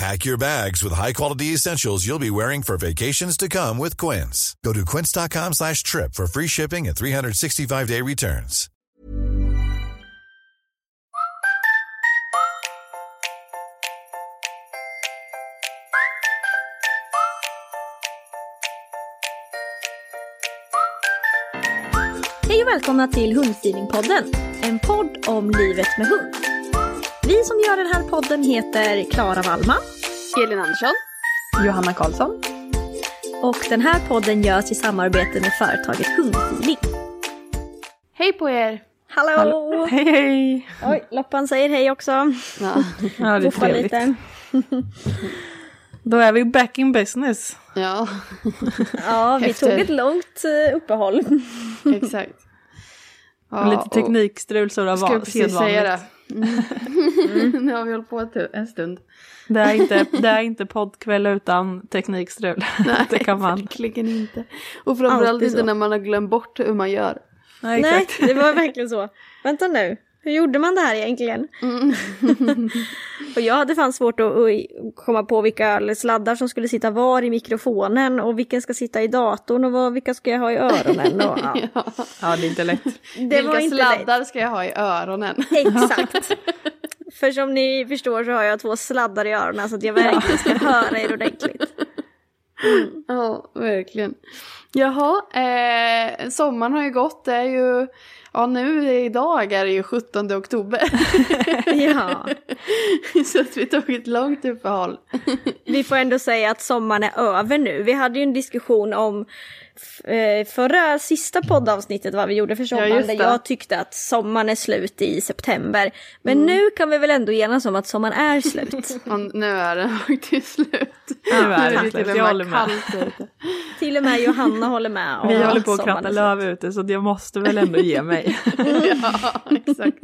Pack your bags with high-quality essentials you'll be wearing for vacations to come with Quince. Go to quince.com slash trip for free shipping and 365-day returns. Hej och välkomna till Hundfeelingpodden, en podd om livet med hund. Vi som gör den här podden heter Klara Wallman Elin Andersson. Johanna Karlsson. och den här podden görs i samarbete med företaget Hundfeeling. Hej på er! Hallå! Hej hej! Oj, Loppan säger hej också. Ja, Ja, det är trevligt. lite. Då är vi back in business. ja Ja, vi Efter- tog ett långt eh, uppehåll. exakt. Ja, lite teknikstrul så det var precis säga det. Mm. nu har vi hållit på en stund. Det är inte, det är inte poddkväll utan teknikstrul. det kan man. Verkligen inte. Och framförallt Alltid inte när man har glömt bort hur man gör. Nej, Nej, det var verkligen så. Vänta nu, hur gjorde man det här egentligen? Mm. och jag hade fan svårt att, att komma på vilka sladdar som skulle sitta var i mikrofonen och vilken ska sitta i datorn och vad, vilka ska jag ha i öronen. Och, ja. Ja, det är inte lätt. Det Vilka var inte sladdar ska jag ha i öronen? lätt. Exakt. För som ni förstår så har jag två sladdar i öronen så att jag verkligen ska höra er ordentligt. Ja, verkligen. Jaha, eh, sommaren har ju gått. Det är ju, ja nu idag är det ju 17 oktober. Ja, Så att vi tog ett långt uppehåll. vi får ändå säga att sommaren är över nu. Vi hade ju en diskussion om eh, förra sista poddavsnittet vad vi gjorde för sommaren just där jag tyckte att sommaren är slut i september. Men nu kan vi väl ändå enas om att sommaren är slut. Nu är den faktiskt slut. Nu är den det slut, jag håller med. Till och med Johanna håller med. om Vi håller på att kratta löv ute så jag måste väl ändå ge mig. ja, exakt.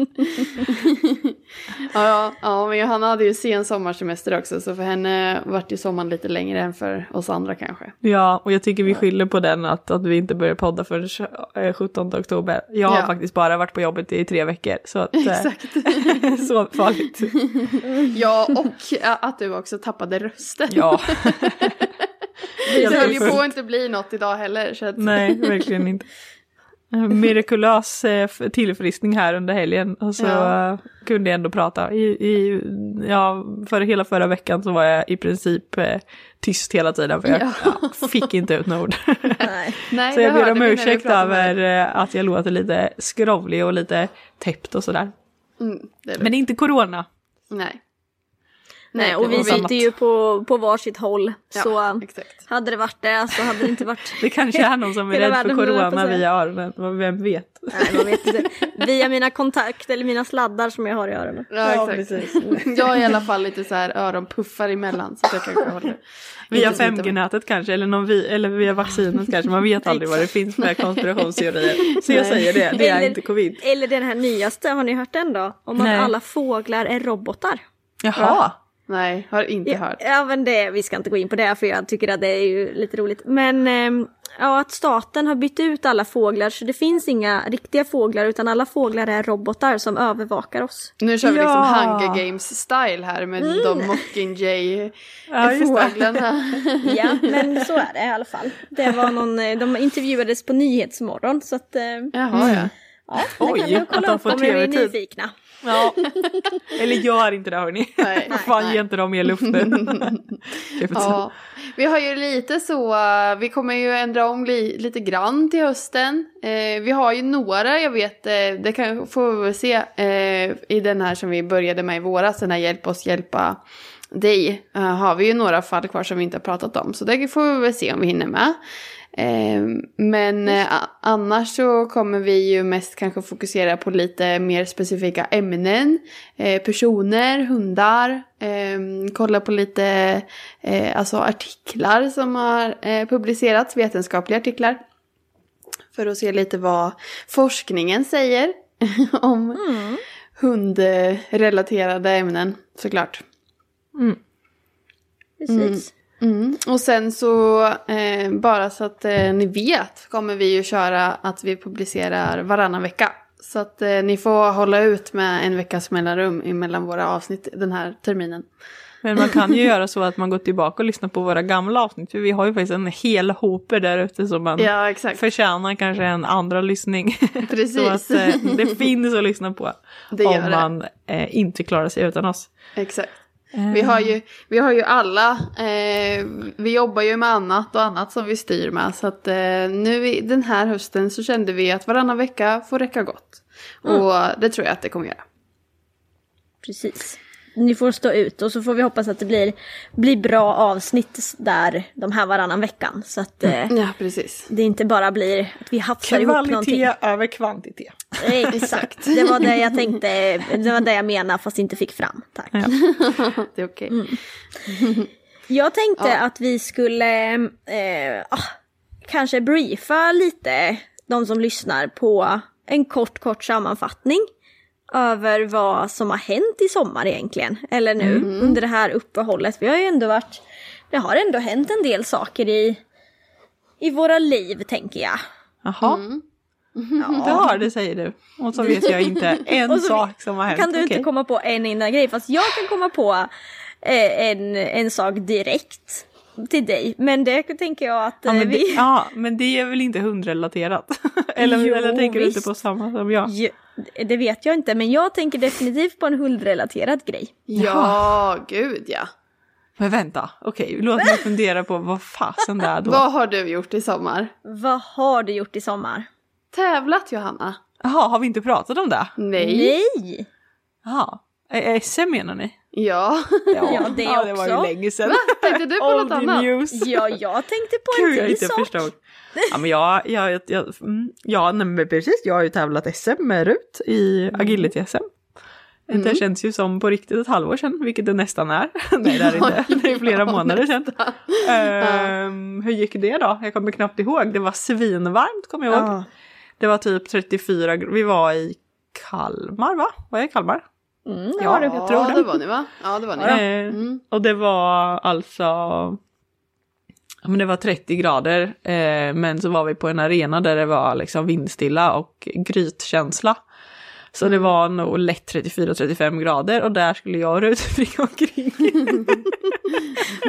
ja, ja, men Johanna hade ju sen sommarsemester också så för henne vart ju sommaren lite längre än för oss andra kanske. Ja, och jag tycker vi skyller på den att, att vi inte börjar podda förrän eh, 17 oktober. Jag har Ja. faktiskt bara varit på jobbet i tre veckor. Så att, eh, Exakt. så farligt. Ja, och att du också tappade rösten. Ja. det höll ju på att inte bli något idag heller. Så att... Nej, verkligen inte. En Mirakulös eh, tillfriskning här under helgen och så Ja. eh, kunde jag ändå prata. I, i, ja, för hela förra veckan så var jag i princip eh, tyst hela tiden för jag Ja. fick inte ut några ord. Nej. Så jag ber om ursäkt över eh, att jag låter lite skrovlig och lite täppt och sådär. Mm, det Men det är inte corona. Nej. Nej, och vi sitter ju på, på varsitt håll. Ja, så exakt. hade det varit det så hade det inte varit... Det kanske är någon som är rädd för corona via öronen, vem vet. Nej, man vet inte. Via mina kontakt eller mina sladdar som jag har i öronen. Ja, exakt. Jag har i alla fall lite så här öronpuffar emellan så jag kanske håller. Via inte smittar mig. 5G-nätet kanske, eller, någon vi, eller via vaccinet kanske. Man vet aldrig vad det finns för konspirationsteorier. Så jag säger det, det är Eller- inte covid. Eller den här nyaste, har ni hört den då? Om att alla fåglar är robotar. Jaha. Nej, har inte Ja, hört. ja men det, vi ska inte gå in på det för jag tycker att det är ju lite roligt. Men ehm, ja, att staten har bytt ut alla fåglar så det finns inga riktiga fåglar utan alla fåglar är robotar som övervakar oss. Nu kör vi liksom Ja. Hunger Games-style här med Mm. de Ja, just det. Mockingjay-fåglarna. Ja, men så är det i alla fall. Det var någon, eh, de intervjuades på Nyhetsmorgon så att, eh, Jaha, ja. ja, det Oj, kan vi att kolla de upp får om ni är nyfikna. Ja. Eller gör inte det hörni. Nej, Vad fan, nej. ge inte dem mer luft nu. Jag vet Ja, vi har ju lite så, eh, vi kommer ju ändra om li, lite grann till hösten. Eh, vi har ju några, jag vet, eh, det kan, får vi se eh, i den här som vi började med i våras, den här Hjälp oss hjälpa dig, eh, har vi ju några fall kvar som vi inte har pratat om. Så det får vi väl se om vi hinner med. Eh, men eh, annars så kommer vi ju mest kanske fokusera på lite mer specifika ämnen. Eh, personer, hundar, eh, kolla på lite eh, alltså artiklar som har publicerats, vetenskapliga artiklar. För att se lite vad forskningen säger om hundrelaterade ämnen såklart. Precis. Mm. Och sen så, eh, bara så att eh, ni vet, kommer vi ju köra att vi publicerar varannan vecka. Så att eh, ni får hålla ut med en veckas mellanrum mellan våra avsnitt den här terminen. Men man kan ju göra så att man går tillbaka och lyssnar på våra gamla avsnitt. För vi har ju faktiskt en hel hoper där ute som man Ja, exakt. förtjänar kanske en andra lyssning. Precis. så att eh, det finns att lyssna på. Det om det. man eh, inte klarar sig utan oss. Exakt. Vi har ju, vi har ju alla, eh, vi jobbar ju med annat och annat som vi styr med. Så att eh, nu i den här hösten så kände vi att varannan vecka får räcka gott. Och det tror jag att det kommer göra. Precis. Ni får stå ut och så får vi hoppas att det blir, blir bra avsnitt där de här varannan veckan. Så att eh, Ja, precis. det inte bara blir att vi hafsar ihop någonting. Kvalitet över kvantitet. Exakt, det var det jag tänkte, det var det jag menade fast inte fick fram. Tack. Det är okej. Jag tänkte att vi skulle eh, ah, kanske briefa lite de som lyssnar på en kort, kort sammanfattning över vad som har hänt i sommar egentligen. Eller nu under det här uppehållet. Vi har ju ändå varit, det har ändå hänt en del saker i, i våra liv tänker jag. Jaha. Det har det säger du. Och så vet jag inte en så sak som har hänt. Kan du inte Okej. komma på en enda grej? Fast jag kan komma på eh, en, en sak direkt till dig. Men det tänker jag att Ja eh, men, det, vi... ja, men det är väl inte hundrelaterat? eller, Jo, eller tänker du inte visst. på samma som jag? Ja, det vet jag inte, men jag tänker definitivt på en hundrelaterad grej. Ja, gud ja. Men vänta, okej, låt mig fundera på vad fasen det är då. Vad har du gjort i sommar? Vad har du gjort i sommar? Tävlat Johanna? Jaha, har vi inte pratat om det? Nej. Nej! Jaha, SM menar ni? Ja. Ja, det ja, det var ju också. länge sedan. Tänkte du på något annat? news. Ja, jag tänkte på en Gud, till inte sak. förstod. Ja, men jag, jag, jag, jag mm, ja, nej, men precis, jag har ju tävlat SM med Rut i agility-SM. Det känns ju som på riktigt ett halvår sedan, vilket det nästan är. Nej, det är inte. Det är flera Ja, månader sedan. Ehm, hur gick det då? Jag kommer knappt ihåg. Det var svinvarmt, kommer jag ihåg. Ja. Det var typ 34 gr- Vi var i Kalmar, va? Var jag i Kalmar? Mm, det Ja, var du. jag tror ja, det. det var ni va? Ja, det var ni. Eh, Mm. Och det var alltså... ja, Men det var 30 grader, eh, men så var vi på en arena där det var liksom vindstilla och grytkänsla. Så det var nog lätt 34-35 grader och där skulle jag och Rut springa omkring.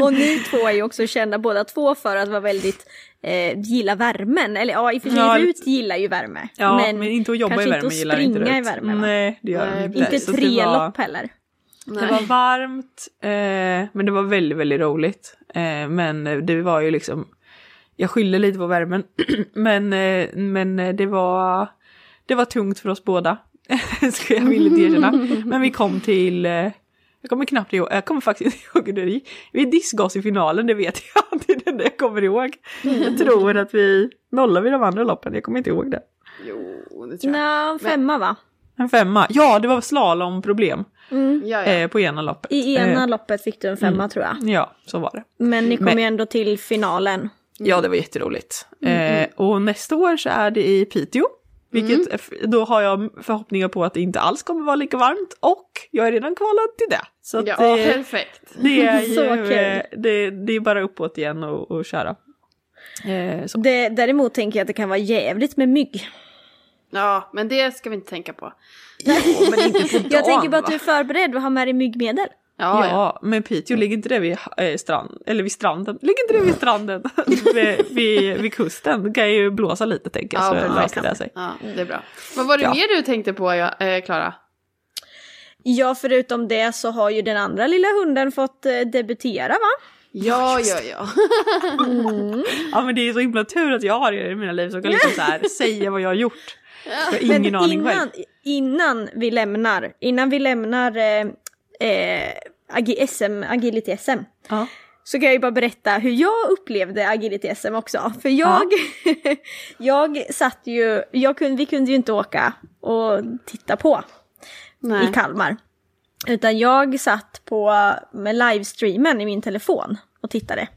Och ni två är ju också kända båda två för att vara väldigt eh, gilla värmen. Eller ja, i och för sig Ja, Rut gillar ju värme. Ja, men, inte att jobba i värme inte gillar inte springa i Rut. värme, va? Nej, det gör Nej, hon inte. Inte tre var- lopp heller. Det var varmt, eh, men det var väldigt, väldigt roligt. Eh, men det var ju liksom, jag skyller lite på värmen, men, eh, men det var, det var tungt för oss båda. Ska jag villigt erkänna. Men vi kom till, eh, jag kommer knappt ihåg, jag kommer faktiskt inte ihåg hur det gick. Vi diskade oss i finalen, det vet jag. Det är det enda jag kommer ihåg. Jag tror att vi nollade vid de andra loppen, jag kommer inte ihåg det. Jo, det tror jag. Nå, femma va? En femma, ja det var slalomproblem Mm. Ja, ja. eh, på ena loppet. I ena Eh, loppet fick du en femma tror jag. Ja, så var det. Men ni kom Men- ju ändå till finalen. Ja, det var jätteroligt. Eh, och nästa år så är det i Piteå. Vilket, f- då har jag förhoppningar på att det inte alls kommer vara lika varmt. Och jag är redan kvalad till det. Så Ja, det, perfekt. det är ju, eh, det, det är bara uppåt igen och, och köra. Eh. Det, däremot tänker jag att det kan vara jävligt med mygg. Ja, men det ska vi inte tänka på. men inte på dagen, Jag tänker bara att du är förberedd och har med dig myggmedel. Ja, Ja, ja. men Piteå ligger inte det vid eh, strand, eller vid stranden? Ligger inte det vid stranden? vid, vid, vid kusten? Det kan ju blåsa lite tänker jag Ja, så löser det sig. ja, det är bra. Vad var det Ja. mer du tänkte på, eh, Klara? Ja, förutom det så har ju den andra lilla hunden fått eh, debutera va? Ja, ja, ja. Ja men det är så himla tur att jag har er i mina liv som kan liksom så här, säga vad jag har gjort. Jag har ingen aning innan, själv. innan vi lämnar, innan vi lämnar eh, eh, agi- SM, agility SM. Ja. Så kan jag ju bara berätta hur jag upplevde agility SM också. För jag, jag satt ju, jag kunde, vi kunde ju inte åka och titta på Nej. i Kalmar. Utan jag satt på med livestreamen i min telefon och tittade.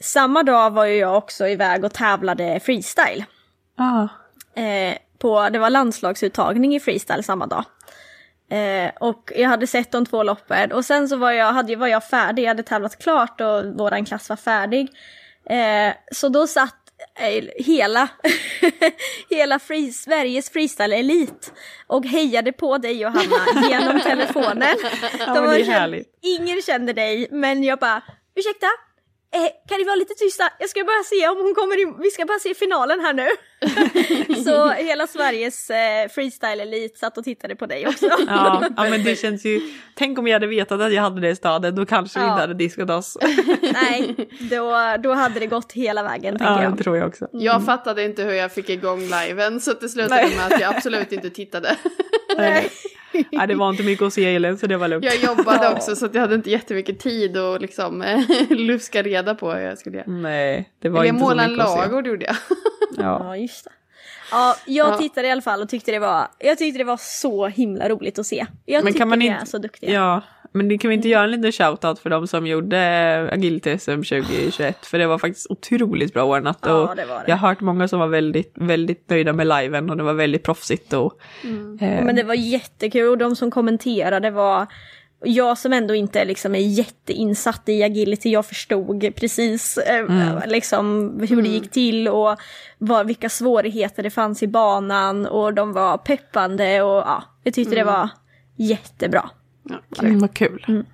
Samma dag var ju jag också iväg och tävlade freestyle. Ah. Eh, på, det var landslagsuttagning i freestyle samma dag. Eh, och jag hade sett de två loppen och sen så var jag, hade, var jag färdig, jag hade tävlat klart och våran klass var färdig. Eh, så då satt eh, hela, hela free, Sveriges freestyle-elit och hejade på dig Johanna genom telefonen. Ja, De härligt. Ingen kände dig men jag bara, ursäkta? Eh, kan ni vara lite tysta? Jag ska bara se om hon kommer in. Vi ska bara se finalen här nu. så hela Sveriges eh, freestyle-elit satt och tittade på dig också. Ja, ja men det känns ju, tänk om jag hade vetat att jag hade det i staden, då kanske vi Ja. inte hade diskat oss. Nej, då, då hade det gått hela vägen Ja, jag. det tror jag också. Jag fattade inte hur jag fick igång liven så det slutade med att jag absolut inte tittade. Nej. Nej, det var inte mycket att se Elin så det var lugnt. Jag jobbade också så att jag hade inte jättemycket tid att liksom eh, luska reda på hur jag skulle göra. Nej, det var Eller jag inte så målade en mycket att se. lagård gjorde jag. Ja. Ja, just det. Ja, jag Ja. tittade i alla fall och tyckte det var, jag tyckte det var så himla roligt att se. Jag Men tycker kan man inte- är så duktiga. Ja, men det kan vi inte göra en liten shoutout för de som gjorde eh, Agility SM 2021? För det var faktiskt otroligt bra ordnat. Ja, och det det. Jag har hört många som var väldigt, väldigt nöjda med liven och det var väldigt proffsigt. Och, eh, Men det var jättekul och de som kommenterade var jag som ändå inte liksom är jätteinsatt i agility, jag förstod precis eh, Mm. liksom hur det gick till och vad, vilka svårigheter det fanns i banan och de var peppande och ja, jag tyckte det var jättebra. Ja, mm, vad kul.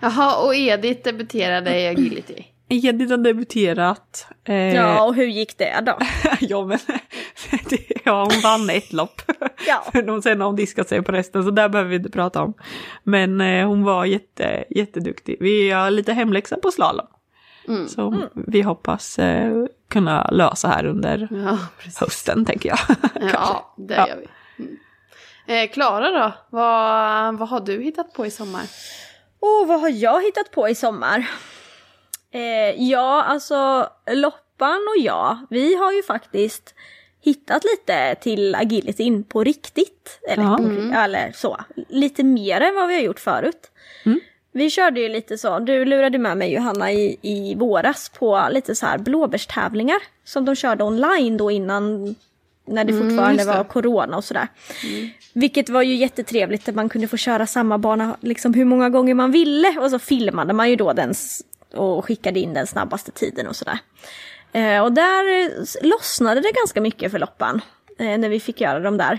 Jaha, och Edith debuterade i agility. Edith har debuterat. Eh, Ja, och hur gick det då? ja, men ja, hon vann ett lopp. Ja. Sen har hon diskat sig på resten, så där behöver vi inte prata om. Men eh, hon var jätte, jätteduktig. Vi har lite hemläxa på slalom. Mm. Så vi hoppas eh, kunna lösa här under Ja, hösten, tänker jag. Ja, det Ja. gör vi. Mm. Eh, Klara då, vad, vad har du hittat på i sommar? Och vad har jag hittat på i sommar? Eh, ja, alltså Loppan och jag, vi har ju faktiskt hittat lite till agilityn på riktigt. Eller, Ja. på, eller så, lite mer än vad vi har gjort förut. Mm. Vi körde ju lite så, du lurade med mig Johanna i, i våras på lite så här blåbärstävlingar som de körde online då innan när det fortfarande just det. var corona och sådär. Vilket var ju jättetrevligt att man kunde få köra samma bana liksom hur många gånger man ville och så filmade man ju då den och skickade in den snabbaste tiden och sådär. Eh, och där eh, lossnade det ganska mycket för Loppan eh, när vi fick göra dem där.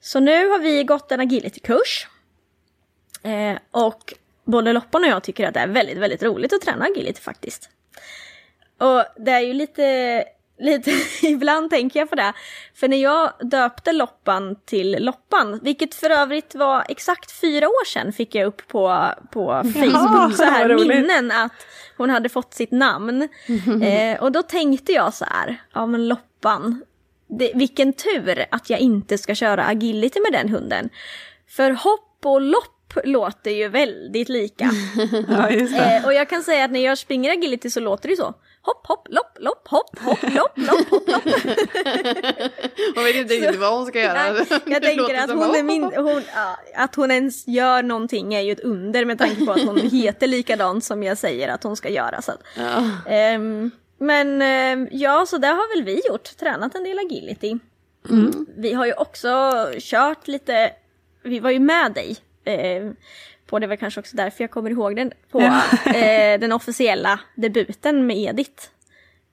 Så nu har vi gått en agility-kurs. Eh, och både Loppan och jag tycker att det är väldigt, väldigt roligt att träna agility faktiskt. Och det är ju lite, lite, ibland tänker jag på det. För när jag döpte Loppan till Loppan, vilket för övrigt var exakt fyra år sedan fick jag upp på, på Facebook så här minnen att hon hade fått sitt namn. Eh, och då tänkte jag så här, ja men Loppan, det, vilken tur att jag inte ska köra agility med den hunden. För hopp och lopp låter ju väldigt lika. ja. Eh, och jag kan säga att när jag springer agility så låter det så. Hopp, hopp, lopp, lopp, hopp, hopp, lopp, lopp, hopp, lopp. Hon vet inte riktigt vad hon ska göra. Nej, jag tänker att hon, är min, hon, ja, att hon ens gör någonting är ju ett under med tanke på att hon heter likadant som jag säger att hon ska göra. Så Ja. Ehm, men ehm, ja, så det har väl vi gjort, tränat en del agility. Vi har ju också kört lite, vi var ju med dig ehm, på, det var kanske också därför jag kommer ihåg den, på eh, den officiella debuten med Edith.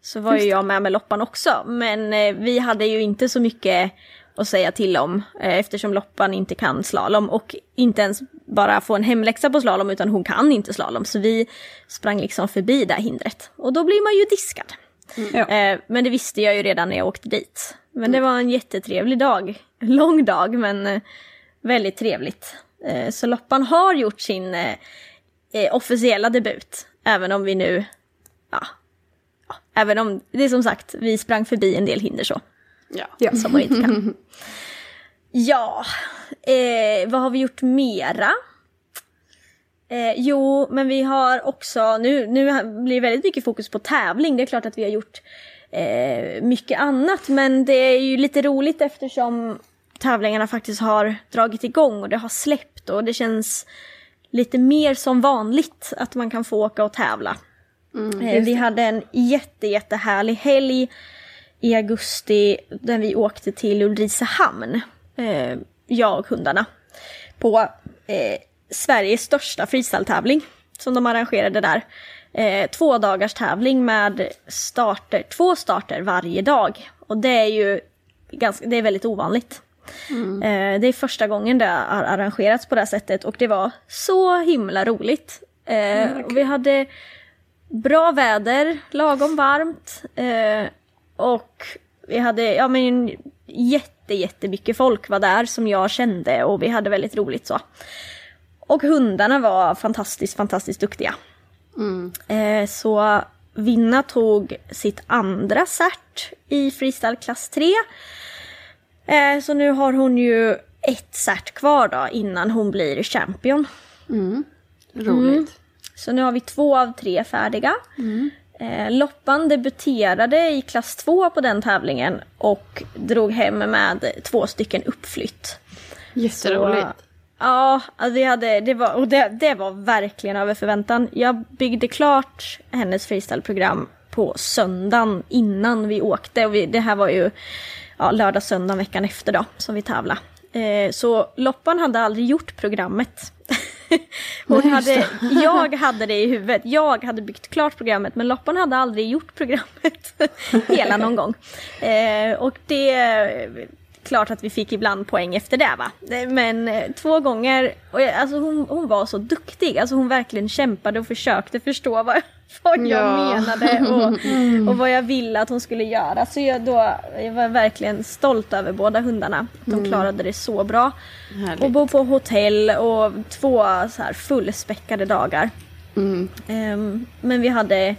så var ju jag med med loppan också. Men eh, vi hade ju inte så mycket att säga till om eh, eftersom loppan inte kan slalom och inte ens bara få en hemläxa på slalom utan hon kan inte slalom. Så vi sprang liksom förbi det hindret och då blir man ju diskad. Ja. Eh, men det visste jag ju redan när jag åkte dit. Men det var en jättetrevlig dag. Lång dag men eh, väldigt trevligt. Eh, så loppan har gjort sin eh, eh, officiella debut. Även om vi nu, ja, ja, även om det är som sagt, vi sprang förbi en del hinder så. Ja. Ja. Som man inte kan. ja, eh, vad har vi gjort mera? Eh, jo, men vi har också, nu, nu blir det väldigt mycket fokus på tävling. Det är klart att vi har gjort eh, mycket annat, men det är ju lite roligt eftersom tävlingarna faktiskt har dragit igång och det har släppt och det känns lite mer som vanligt att man kan få åka och tävla. eh, vi hade en jätte, jättehärlig helg i augusti där vi åkte till Ulricehamn, eh, jag och hundarna, på eh, Sveriges största freestyle-tävling som de arrangerade där. Eh, två dagars tävling med starter, två starter varje dag. Och det är ju ganska, det är väldigt ovanligt. Eh, det är första gången det har arrangerats på det här sättet och det var så himla roligt. Eh, och vi hade bra väder, lagom varmt. Eh, och vi hade, ja men jätte, jättemycket folk var där som jag kände och vi hade väldigt roligt så. Och hundarna var fantastiskt, fantastiskt duktiga. Eh, så Vinna tog sitt andra cert i freestyle klass 3. Eh, så nu har hon ju ett cert kvar då innan hon blir champion. Roligt. Så nu har vi två av tre färdiga. Eh, Loppan debuterade i klass 2 på den tävlingen och drog hem med två stycken uppflytt. Jätteroligt. Så, ja, alltså det, hade, det, var, och det, det var verkligen över förväntan. Jag byggde klart hennes freestyleprogram på söndagen innan vi åkte. Och vi, det här var ju ja, lördag, söndag veckan efter då som vi tävlade. Eh, så Loppan hade aldrig gjort programmet. Hon hade, jag hade det i huvudet. Jag hade byggt klart programmet men Loppan hade aldrig gjort programmet hela någon gång. Eh, och det klart att vi fick ibland poäng efter det va. Men eh, två gånger, och jag, alltså hon, hon var så duktig. Alltså hon verkligen kämpade och försökte förstå vad, vad jag Ja. menade och, och vad jag ville att hon skulle göra. Så jag, då, jag var verkligen stolt över båda hundarna. De klarade det så bra. Härligt. Och bo på hotell och två så här fullspäckade dagar. Mm. Ehm, men vi hade,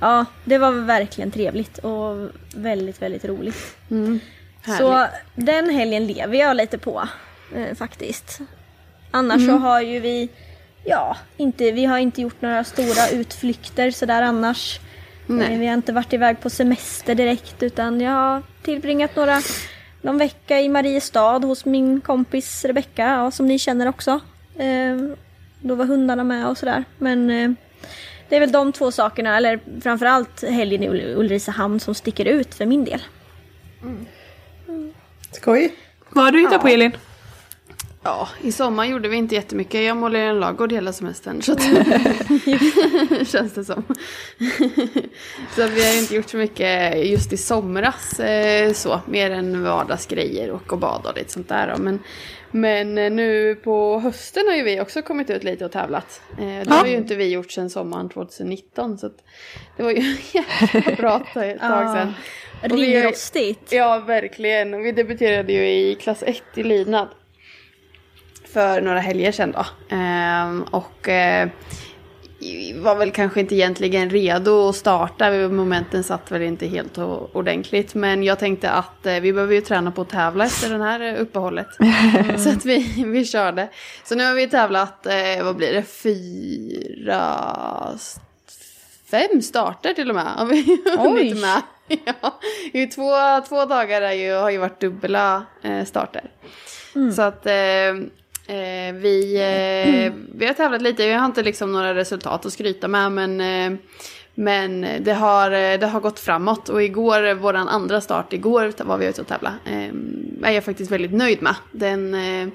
ja det var verkligen trevligt och väldigt, väldigt roligt. Så Härligt. den helgen lever jag lite på eh, faktiskt. Annars så har ju vi, ja, inte, vi har inte gjort några stora utflykter sådär annars. Nej. Eh, vi har inte varit iväg på semester direkt utan jag har tillbringat några, någon vecka i Mariestad hos min kompis Rebecka, ja, som ni känner också. Eh, då var hundarna med och sådär. Men eh, det är väl de två sakerna, eller framförallt helgen i Ul- Ulricehamn som sticker ut för min del. Skoj. Vad har du hittat på Elin? Ja, i sommar gjorde vi inte jättemycket. Jag målade en ladugård hela semestern. Så att, känns det som. så att vi har inte gjort så mycket just i somras. Eh, så, mer än vardagsgrejer och och bada och lite sånt där. Men, men eh, nu på hösten har ju vi också kommit ut lite och tävlat. Eh, det har ju inte vi gjort sedan sommaren 2019. Så det var ju jättebra tag ett tag sedan. Vi har- Ringrostigt. Ja, verkligen. Vi debuterade ju i klass 1 i lydnad. För några helger sedan då. Ehm, och eh, var väl kanske inte egentligen redo att starta. Momenten satt väl inte helt ordentligt. Men jag tänkte att eh, vi behöver ju träna på att tävla efter det här eh, uppehållet. Så att vi, vi körde. Så nu har vi tävlat, eh, vad blir det, fyra, fem starter till och med. Har vi hunnit med. Ja, i två, två dagar är ju, har ju varit dubbla starter. Så att eh, vi, eh, vi har tävlat lite, vi har inte liksom några resultat att skryta med men, eh, Men det har, eh, det har gått framåt och igår, våran andra start igår var vi ute och tävla. Eh, är jag faktiskt väldigt nöjd med. Den eh,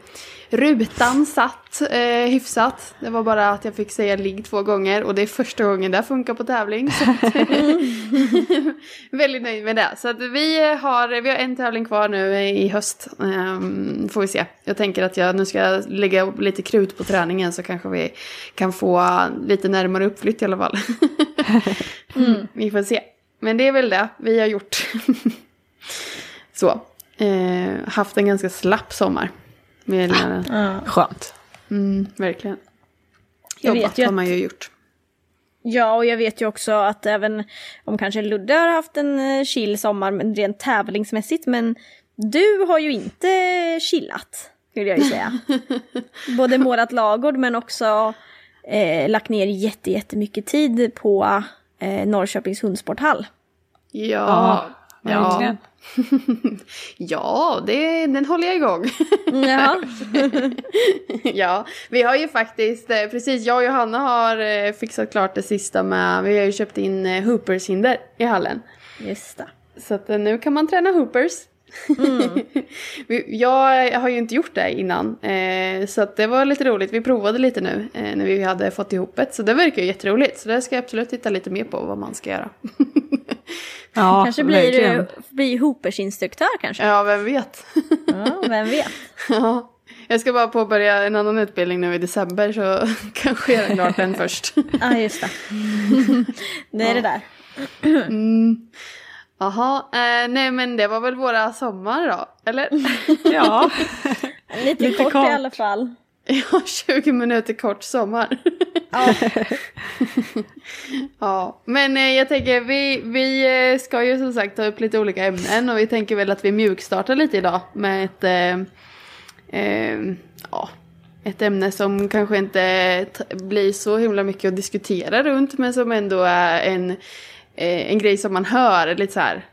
rutan satt eh, hyfsat. Det var bara att jag fick säga ligg två gånger och det är första gången det funkar på tävling. Väldigt nöjd med det. Så att vi, har, vi har en tävling kvar nu i höst. Um, får vi se. Jag tänker att jag nu ska lägga lite krut på träningen så kanske vi kan få lite närmare uppflytt i alla fall. mm. Vi får se. Men det är väl det vi har gjort. så. Eh, haft en ganska slapp sommar. Med ja. Skönt. Mm, verkligen. Jag Jobbat vet har man ju gjort. Ja, och jag vet ju också att även om kanske Ludde har haft en eh, chill sommar men rent tävlingsmässigt, men du har ju inte chillat, skulle jag ju säga. Både målat lagård men också eh, lagt ner jätte, jättemycket tid på eh, Norrköpings hundsporthall. Ja, ja. ja. ja, det, den håller jag igång. Ja. ja, vi har ju faktiskt, eh, precis jag och Johanna har eh, fixat klart det sista med, vi har ju köpt in eh, hoopershinder i hallen. Just det. Så att nu kan man träna hoopers. Mm. jag har ju inte gjort det innan. så att det var lite roligt. Vi provade lite nu när vi hade fått ihop det. Så det verkar ju jätteroligt. Så det ska jag absolut titta lite mer på vad man ska göra. Ja, kanske blir du blir Hoopers-instruktör kanske? Ja, vem vet? ja, vem vet? ja. Jag ska bara påbörja en annan utbildning nu i december så kanske jag är klart den först. ja, just det. det är ja. det där. mm. Jaha, eh, nej men det var väl våra sommar då, eller? ja, lite, lite kort, kort i alla fall. Ja, 20 minuter kort sommar. Ja. ja, men eh, jag tänker vi, vi eh, ska ju som sagt ta upp lite olika ämnen och vi tänker väl att vi mjukstartar lite idag med ett, eh, eh, ja, ett ämne som kanske inte blir så himla mycket att diskutera runt men som ändå är en, eh, en grej som man hör, lite så här,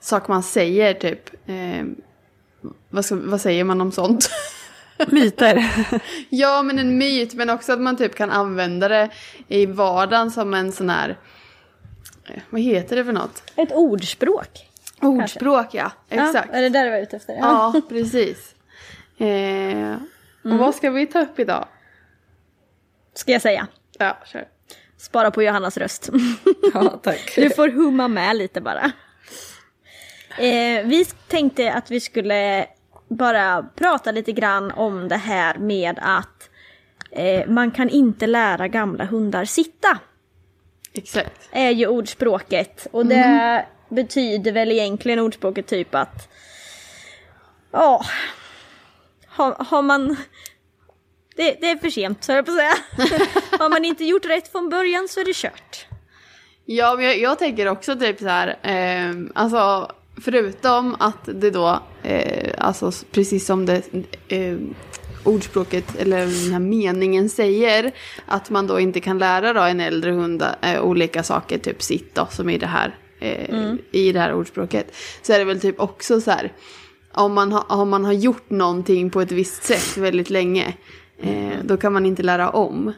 sak man säger typ. Vad, ska, vad säger man om sånt? Myter. ja, men en myt, men också att man typ kan använda det i vardagen som en sån här... Eh, vad heter det för något? Ett ordspråk. Ordspråk, ja. Exakt. Ja, är det där du var ute efter? Ja, precis. Eh, mm. Och vad ska vi ta upp idag? Ska jag säga? Ja, kör. Spara på Johannas röst. ja, tack. Du får humma med lite bara. Eh, vi tänkte att vi skulle bara prata lite grann om det här med att eh, man kan inte lära gamla hundar sitta. Exakt. Är ju ordspråket. Och det mm. betyder väl egentligen ordspråket typ att Ja, har, har man det, det, är för sent, så jag på att säga. har man inte gjort rätt från början så är det kört. Ja, men jag, jag tänker också typ så här, eh, alltså förutom att det då, eh, alltså precis som det eh, ordspråket eller den här meningen säger, att man då inte kan lära då en äldre hund eh, olika saker, typ sitt då, som i det här, eh, mm. i det här ordspråket. Så är det väl typ också så här, om man, ha, om man har gjort någonting på ett visst sätt väldigt länge, eh, då kan man inte lära om.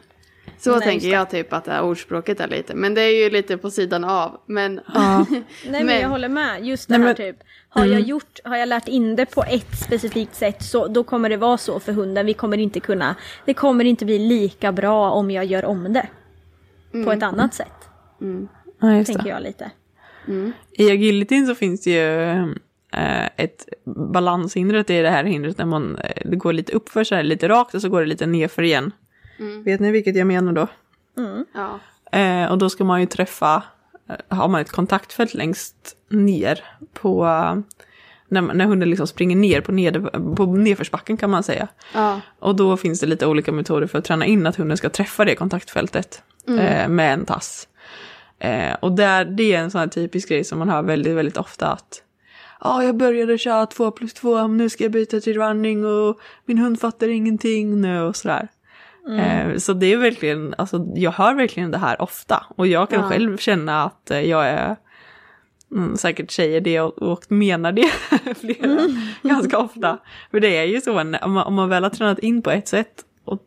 Så Nej, tänker jag typ att det här ordspråket är lite. Men det är ju lite på sidan av. Men, ja. Nej men, jag håller med. Just det Nej, här men... typ. Har, mm. jag gjort, har jag lärt in det på ett specifikt sätt så då kommer det vara så för hunden. Vi kommer inte kunna, det kommer inte bli lika bra om jag gör om det. Mm. På ett annat sätt. Mm. Ja, tänker jag lite. Mm. I agilityn så finns det ju äh, ett balanshinder. Det är det här hindret när man, eh, det går lite uppför så här, lite rakt och så går det lite nerför igen. Mm. Vet ni vilket jag menar då? Mm. Ja. Eh, och då ska man ju träffa, eh, har man ett kontaktfält längst ner på, när, när hunden liksom springer ner på, ned, på nedförsbacken kan man säga. Ja. Och då finns det lite olika metoder för att träna in att hunden ska träffa det kontaktfältet mm. eh, med en tass. Eh, och där, det är en sån här typisk grej som man hör väldigt, väldigt ofta att Ja, ah, jag började köra två plus två, nu ska jag byta till running och min hund fattar ingenting nu och sådär. Mm. Eh, så det är verkligen, alltså jag hör verkligen det här ofta. Och jag kan ja. själv känna att eh, jag är, mm, säkert säger det och, och menar det flera, mm. ganska ofta. För det är ju så, om man, om man väl har tränat in på ett sätt, och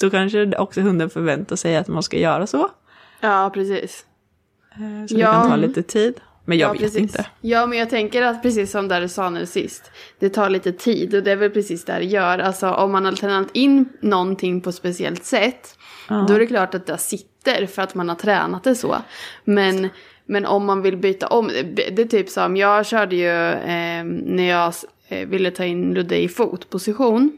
då kanske också hunden förväntar sig att man ska göra så. Ja, precis. Eh, Så Ja. det kan ta lite tid. Men jag Ja, vet precis. inte. Ja, men jag tänker att precis som där du sa nu sist, det tar lite tid och det är väl precis det det gör. Alltså om man har tränat in någonting på ett speciellt sätt, då är det klart att det sitter för att man har tränat det så. Men, men om man vill byta om, det, är typ som, jag körde ju eh, när jag eh, ville ta in Ludde i fotposition.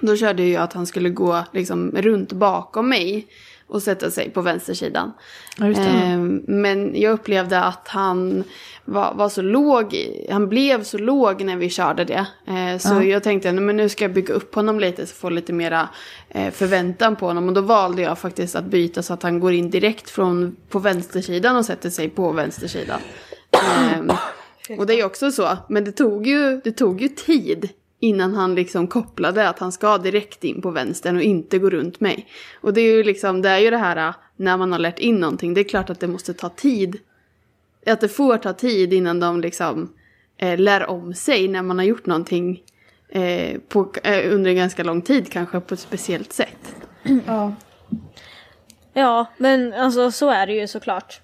Då körde jag att han skulle gå liksom runt bakom mig och sätta sig på vänstersidan. Ja. Eh, men jag upplevde att han var, var så låg, han blev så låg när vi körde det. Eh, så jag tänkte "Nej, men nu ska jag bygga upp honom lite så få lite mera eh, förväntan på honom. Och då valde jag faktiskt att byta så att han går in direkt från på vänstersidan och sätter sig på vänstersidan. Eh, och det är också så, men det tog ju, det tog ju tid innan han liksom kopplade att han ska direkt in på vänstern och inte gå runt mig. Och det är ju liksom, det är ju det här äh, när man har lärt in någonting, det är klart att det måste ta tid. Att det får ta tid innan de liksom eh, lär om sig när man har gjort någonting eh, på, eh, under en ganska lång tid kanske på ett speciellt sätt. Ja, men alltså så är det ju såklart.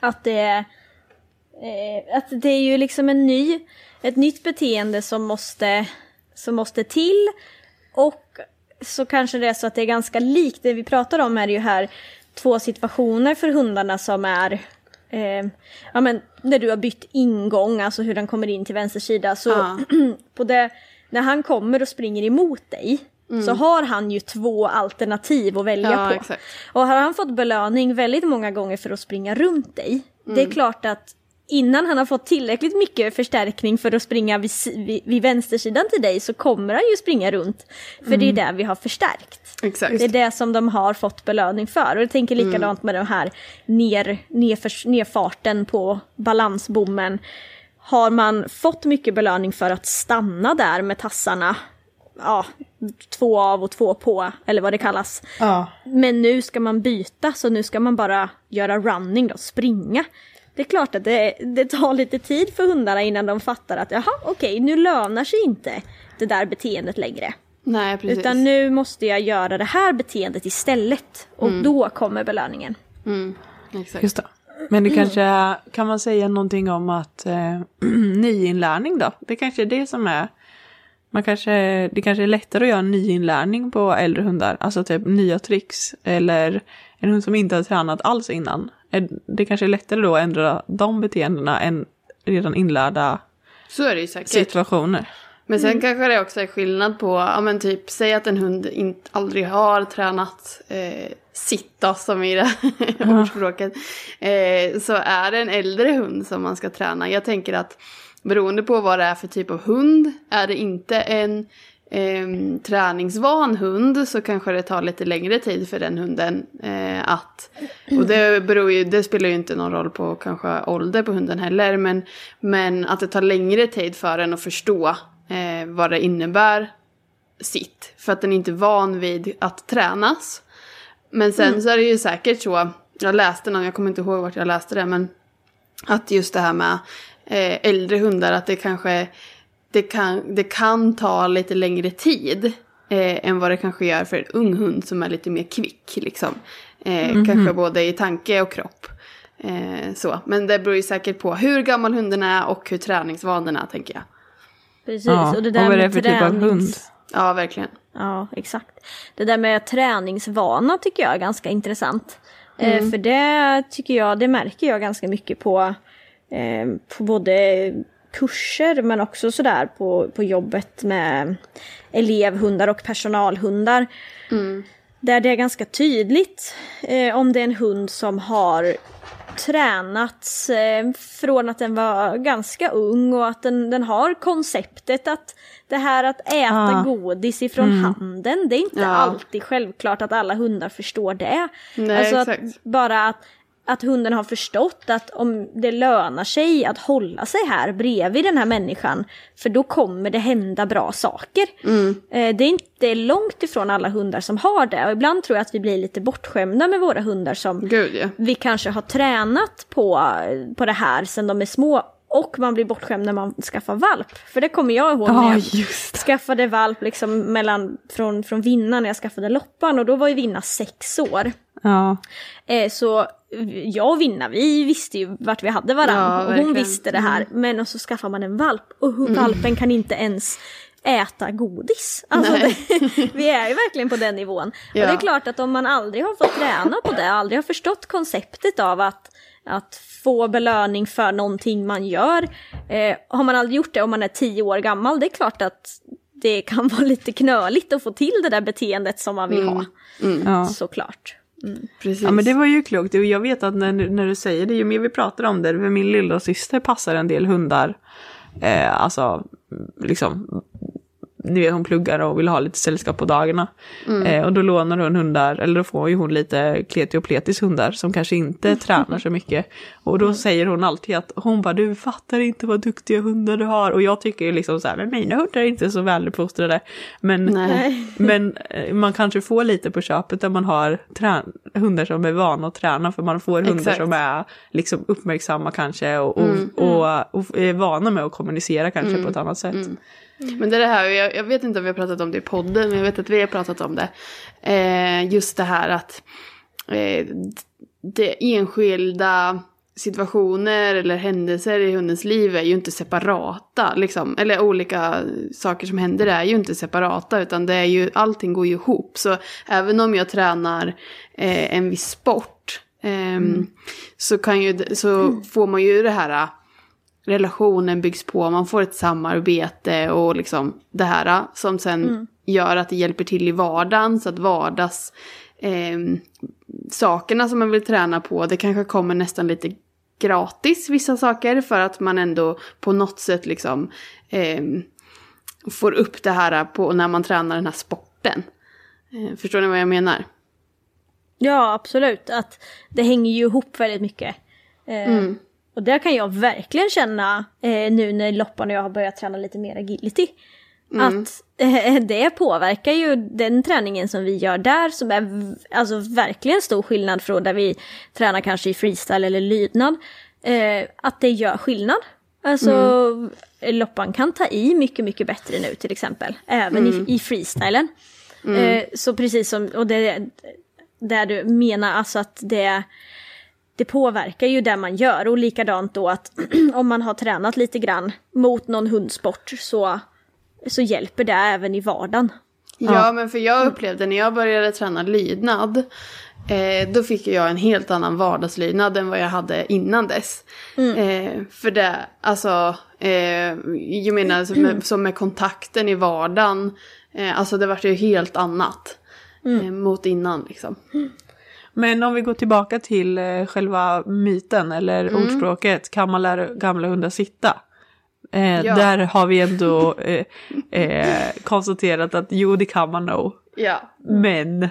Att det, eh, att det är ju liksom en ny, ett nytt beteende som måste, som måste till. Och så kanske det är så att det är ganska likt, det vi pratar om är ju här två situationer för hundarna som är eh, ja men när du har bytt ingång, alltså hur den kommer in till vänster sida. Så Ja. på det, när han kommer och springer emot dig så har han ju två alternativ att välja Ja, på. exakt. Och har han fått belöning väldigt många gånger för att springa runt dig, det är klart att innan han har fått tillräckligt mycket förstärkning för att springa vid, vid, vid vänstersidan till dig så kommer han ju springa runt. För det är där vi har förstärkt. Exakt. Det är det som de har fått belöning för. Och jag tänker likadant med den här ner, nerförs, nerfarten på balansbommen. Har man fått mycket belöning för att stanna där med tassarna, ja, två av och två på, eller vad det kallas. Ja. Men nu ska man byta, så nu ska man bara göra running då, springa. Det är klart att det, det tar lite tid för hundarna innan de fattar att jaha, okej, nu lönar sig inte det där beteendet längre. Nej, precis. Utan nu måste jag göra det här beteendet istället. Och då kommer belöningen. Mm, exakt. Just det. Men det kanske, kan man säga någonting om att eh, nyinlärning då? Det kanske är det som är, man kanske, det kanske är lättare att göra nyinlärning på äldre hundar, alltså typ nya tricks, eller en hund som inte har tränat alls innan. Det kanske är lättare då att ändra de beteendena än redan inlärda Så är det ju säkert. situationer. Men sen kanske det också är skillnad på, ja men typ, säg att en hund inte, aldrig har tränat eh, sitta som i det ordspråket. Eh, så är det en äldre hund som man ska träna. Jag tänker att beroende på vad det är för typ av hund, är det inte en eh, träningsvan hund så kanske det tar lite längre tid för den hunden eh, att... Och det, beror ju, det spelar ju inte någon roll på kanske ålder på hunden heller, men, men att det tar längre tid för den att förstå eh, vad det innebär sitt. För att den inte är van vid att tränas. Men sen så är det ju säkert så, jag läste någon, jag kommer inte ihåg vart jag läste det, men att just det här med eh, äldre hundar, att det kanske det kan, det kan ta lite längre tid eh, än vad det kanske gör för en ung hund som är lite mer kvick. Liksom. Eh, Kanske både i tanke och kropp. Eh, så. Men det beror ju säkert på hur gammal hunden är och hur träningsvanorna är, tänker jag. Precis, Ja, och det och där vad är det med för typ av hund? tränings... Ja, verkligen. Ja, exakt. Det där med träningsvana tycker jag är ganska intressant. Eh, för det tycker jag, det märker jag ganska mycket på, eh, på både kurser men också sådär på, på jobbet med elevhundar och personalhundar. Där det är ganska tydligt eh, om det är en hund som har tränats eh, från att den var ganska ung och att den, den har konceptet att det här att äta Ah. godis ifrån handen, det är inte Ja. alltid självklart att alla hundar förstår det. Nej, alltså. Att, bara att, att hunden har förstått att om det lönar sig att hålla sig här bredvid den här människan, för då kommer det hända bra saker. Eh, Det är inte långt ifrån alla hundar som har det och ibland tror jag att vi blir lite bortskämda med våra hundar som Gud ja. vi kanske har tränat på, på det här sedan de är små Och man blir bortskämd när man skaffar valp. För det kommer jag ihåg när jag just det. skaffade valp liksom mellan, från, från Vinna när jag skaffade Loppan och då var ju Vinna sex år. Ja. Eh, så jag och Vinna, vi visste ju vart vi hade varandra Ja, och hon visste det här. Men och så skaffar man en valp och hur valpen kan inte ens äta godis. Alltså det, vi är ju verkligen på den nivån. Och Ja. det är klart att om man aldrig har fått träna på det, aldrig har förstått konceptet av att, att få belöning för någonting man gör. Eh, har man aldrig gjort det om man är tio år gammal, det är klart att det kan vara lite knöligt att få till det där beteendet som man vill ha. Ja. Såklart. Precis. Ja men det var ju klokt. Och Jag vet att när, när du säger det, ju mer vi pratar om det, för min lilla syster passar en del hundar. Eh, alltså, liksom, ni vet hon pluggar och vill ha lite sällskap på dagarna. Eh, och då lånar hon hundar, eller då får ju hon lite kleti och pletis hundar som kanske inte tränar så mycket. Och då säger hon alltid att hon bara du fattar inte vad duktiga hundar du har. Och jag tycker ju liksom så här, men mina hundar är inte så väluppfostrade. Men Nej. Mm. men eh, man kanske får lite på köpet där man har hundar som är vana att träna för man får hundar Exakt. som är liksom uppmärksamma kanske och, och, och, och är vana med att kommunicera kanske på ett annat sätt. Men det är det här, jag, jag vet inte om vi har pratat om det i podden, men jag vet att vi har pratat om det. Eh, just det här att eh, det enskilda situationer eller händelser i hundens liv är ju inte separata. Liksom. Eller olika saker som händer är ju inte separata utan det är ju, allting går ju ihop. Så även om jag tränar eh, en viss sport ehm, så, kan ju, så får man ju det här relationen byggs på, man får ett samarbete och liksom det här som sen gör att det hjälper till i vardagen så att vardags eh, sakerna som man vill träna på, det kanske kommer nästan lite gratis vissa saker för att man ändå på något sätt liksom eh, får upp det här på när man tränar den här sporten. Eh, förstår ni vad jag menar? Ja, absolut. Att det hänger ju ihop väldigt mycket. Eh, Och det kan jag verkligen känna eh, nu när Loppan och jag har börjat träna lite mer agility. Att eh, det påverkar ju den träningen som vi gör där som är alltså verkligen stor skillnad från där vi tränar kanske i freestyle eller lydnad. Eh, att det gör skillnad. Alltså Loppan kan ta i mycket, mycket bättre nu till exempel. Även i, i freestylen. Eh, så precis som, och det där du menar alltså att det, det påverkar ju det man gör och likadant då att om man har tränat lite grann mot någon hundsport så, så hjälper det även i vardagen. Ja, men för jag upplevde när jag började träna lydnad, eh, då fick jag en helt annan vardagslydnad än vad jag hade innan dess. Eh, för det, alltså, eh, jag menar som med, som med kontakten i vardagen, eh, alltså det vart ju helt annat eh, mot innan liksom. Men om vi går tillbaka till eh, själva myten eller Mm. ordspråket, kan man lära gamla hundar sitta? Eh, Ja. Där har vi ändå eh, eh, konstaterat att jo, det kan man nog. Ja, Men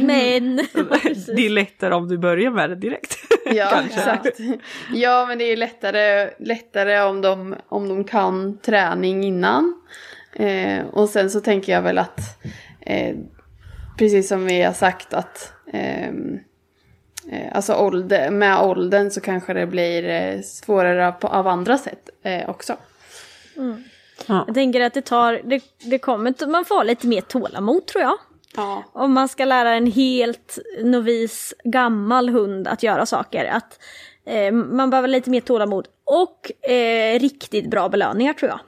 Men... det är lättare om du börjar med det direkt. ja Kanske. exakt. Ja, men det är lättare, lättare om, de, om de kan träning innan. Eh, och sen så tänker jag väl att, eh, precis som vi har sagt att alltså ålder, med åldern så kanske det blir eh, svårare på, av andra sätt eh, också. Jag tänker att det tar, det, det kommer, man får ha lite mer tålamod tror jag. Ja. Om man ska lära en helt novis gammal hund att göra saker. Att eh, man behöver lite mer tålamod och eh, riktigt bra belöningar tror jag.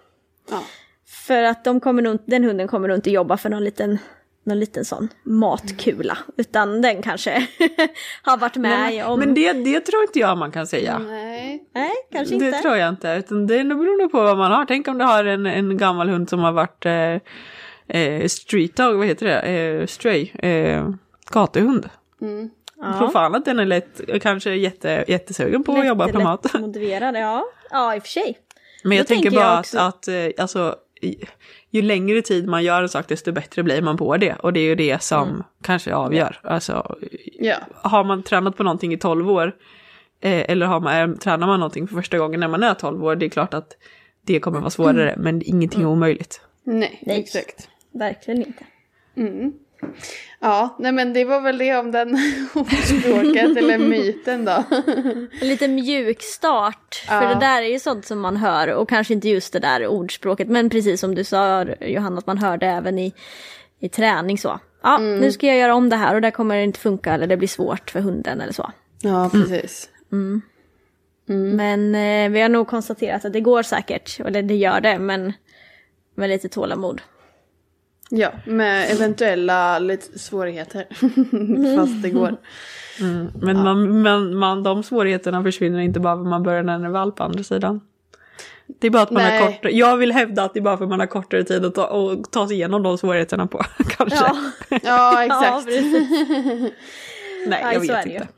Ja. För att de kommer nog, den hunden kommer nog inte jobba för någon liten, någon liten sån matkula. Utan den kanske har varit med i om... Men det, det tror inte jag man kan säga. Nej. Nej, kanske Det inte. tror jag inte, utan det beror nog på vad man har. Tänk om du har en, en gammal hund som har varit eh, eh, street dog, vad heter det, eh, stray, eh, gatuhund. Ja. Tror fan att den är lätt, kanske jätte, jättesugen på att jobba på mat. Lätt motiverad, ja. Ja, i och för sig. Men jag tänker tänker jag bara också- att, att eh, alltså, ju längre tid man gör en sak desto bättre blir man på det. Och det är ju det som Mm. kanske avgör. Alltså, Ja. har man tränat på någonting i 12 år, eh, eller har man, är, tränar man någonting för första gången när man är 12 år, det är klart att det kommer vara svårare, men ingenting är omöjligt. Nej, Nej. exakt. Verkligen inte. Mm. Ja, nej men det var väl det om den ordspråket eller myten då. En lite mjuk start. För Ja. det där är ju sånt som man hör och kanske inte just det där ordspråket. Men precis som du sa Johanna, att man hör det även i, i träning så. Ja, Mm. nu ska jag göra om det här och det kommer inte funka eller det blir svårt för hunden eller så. Ja, precis. Mm. Men eh, vi har nog konstaterat att det går säkert, eller det gör det, men med lite tålamod. Ja, med eventuella lite svårigheter. Fast det går. Men, man, men man, de svårigheterna försvinner inte bara för man börjar när är valp på andra sidan. Det är bara att man Nej. har kortare, jag vill hävda att det är bara för att man har kortare tid att ta, och ta sig igenom de svårigheterna på, kanske. Ja, Ja, ja exakt. precis. Nej, Ja, jag vet inte.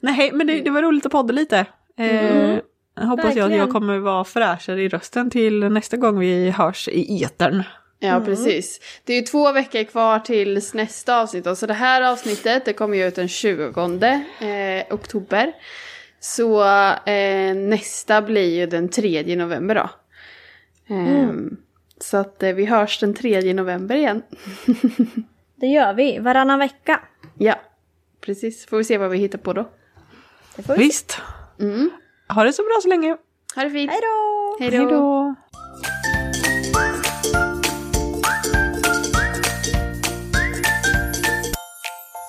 Nej, men det, det var roligt att podda lite. Eh, jag hoppas jag att jag Verkligen. kommer vara fräschare i rösten till nästa gång vi hörs i etern. Ja, precis. Det är ju två veckor kvar tills nästa avsnitt. då. Så det här avsnittet det kommer ju ut den 20 eh, oktober. Så eh, nästa blir ju den 3 november då. Ehm, Så att eh, vi hörs den 3 november igen. Det gör vi, varannan vecka. Ja, precis. Får vi se vad vi hittar på då. Visst. Ha det så bra så länge. Ha det fint. Hej då! Hej då.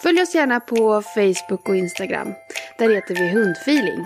Följ oss gärna på Facebook och Instagram. Där heter vi Hundfeeling.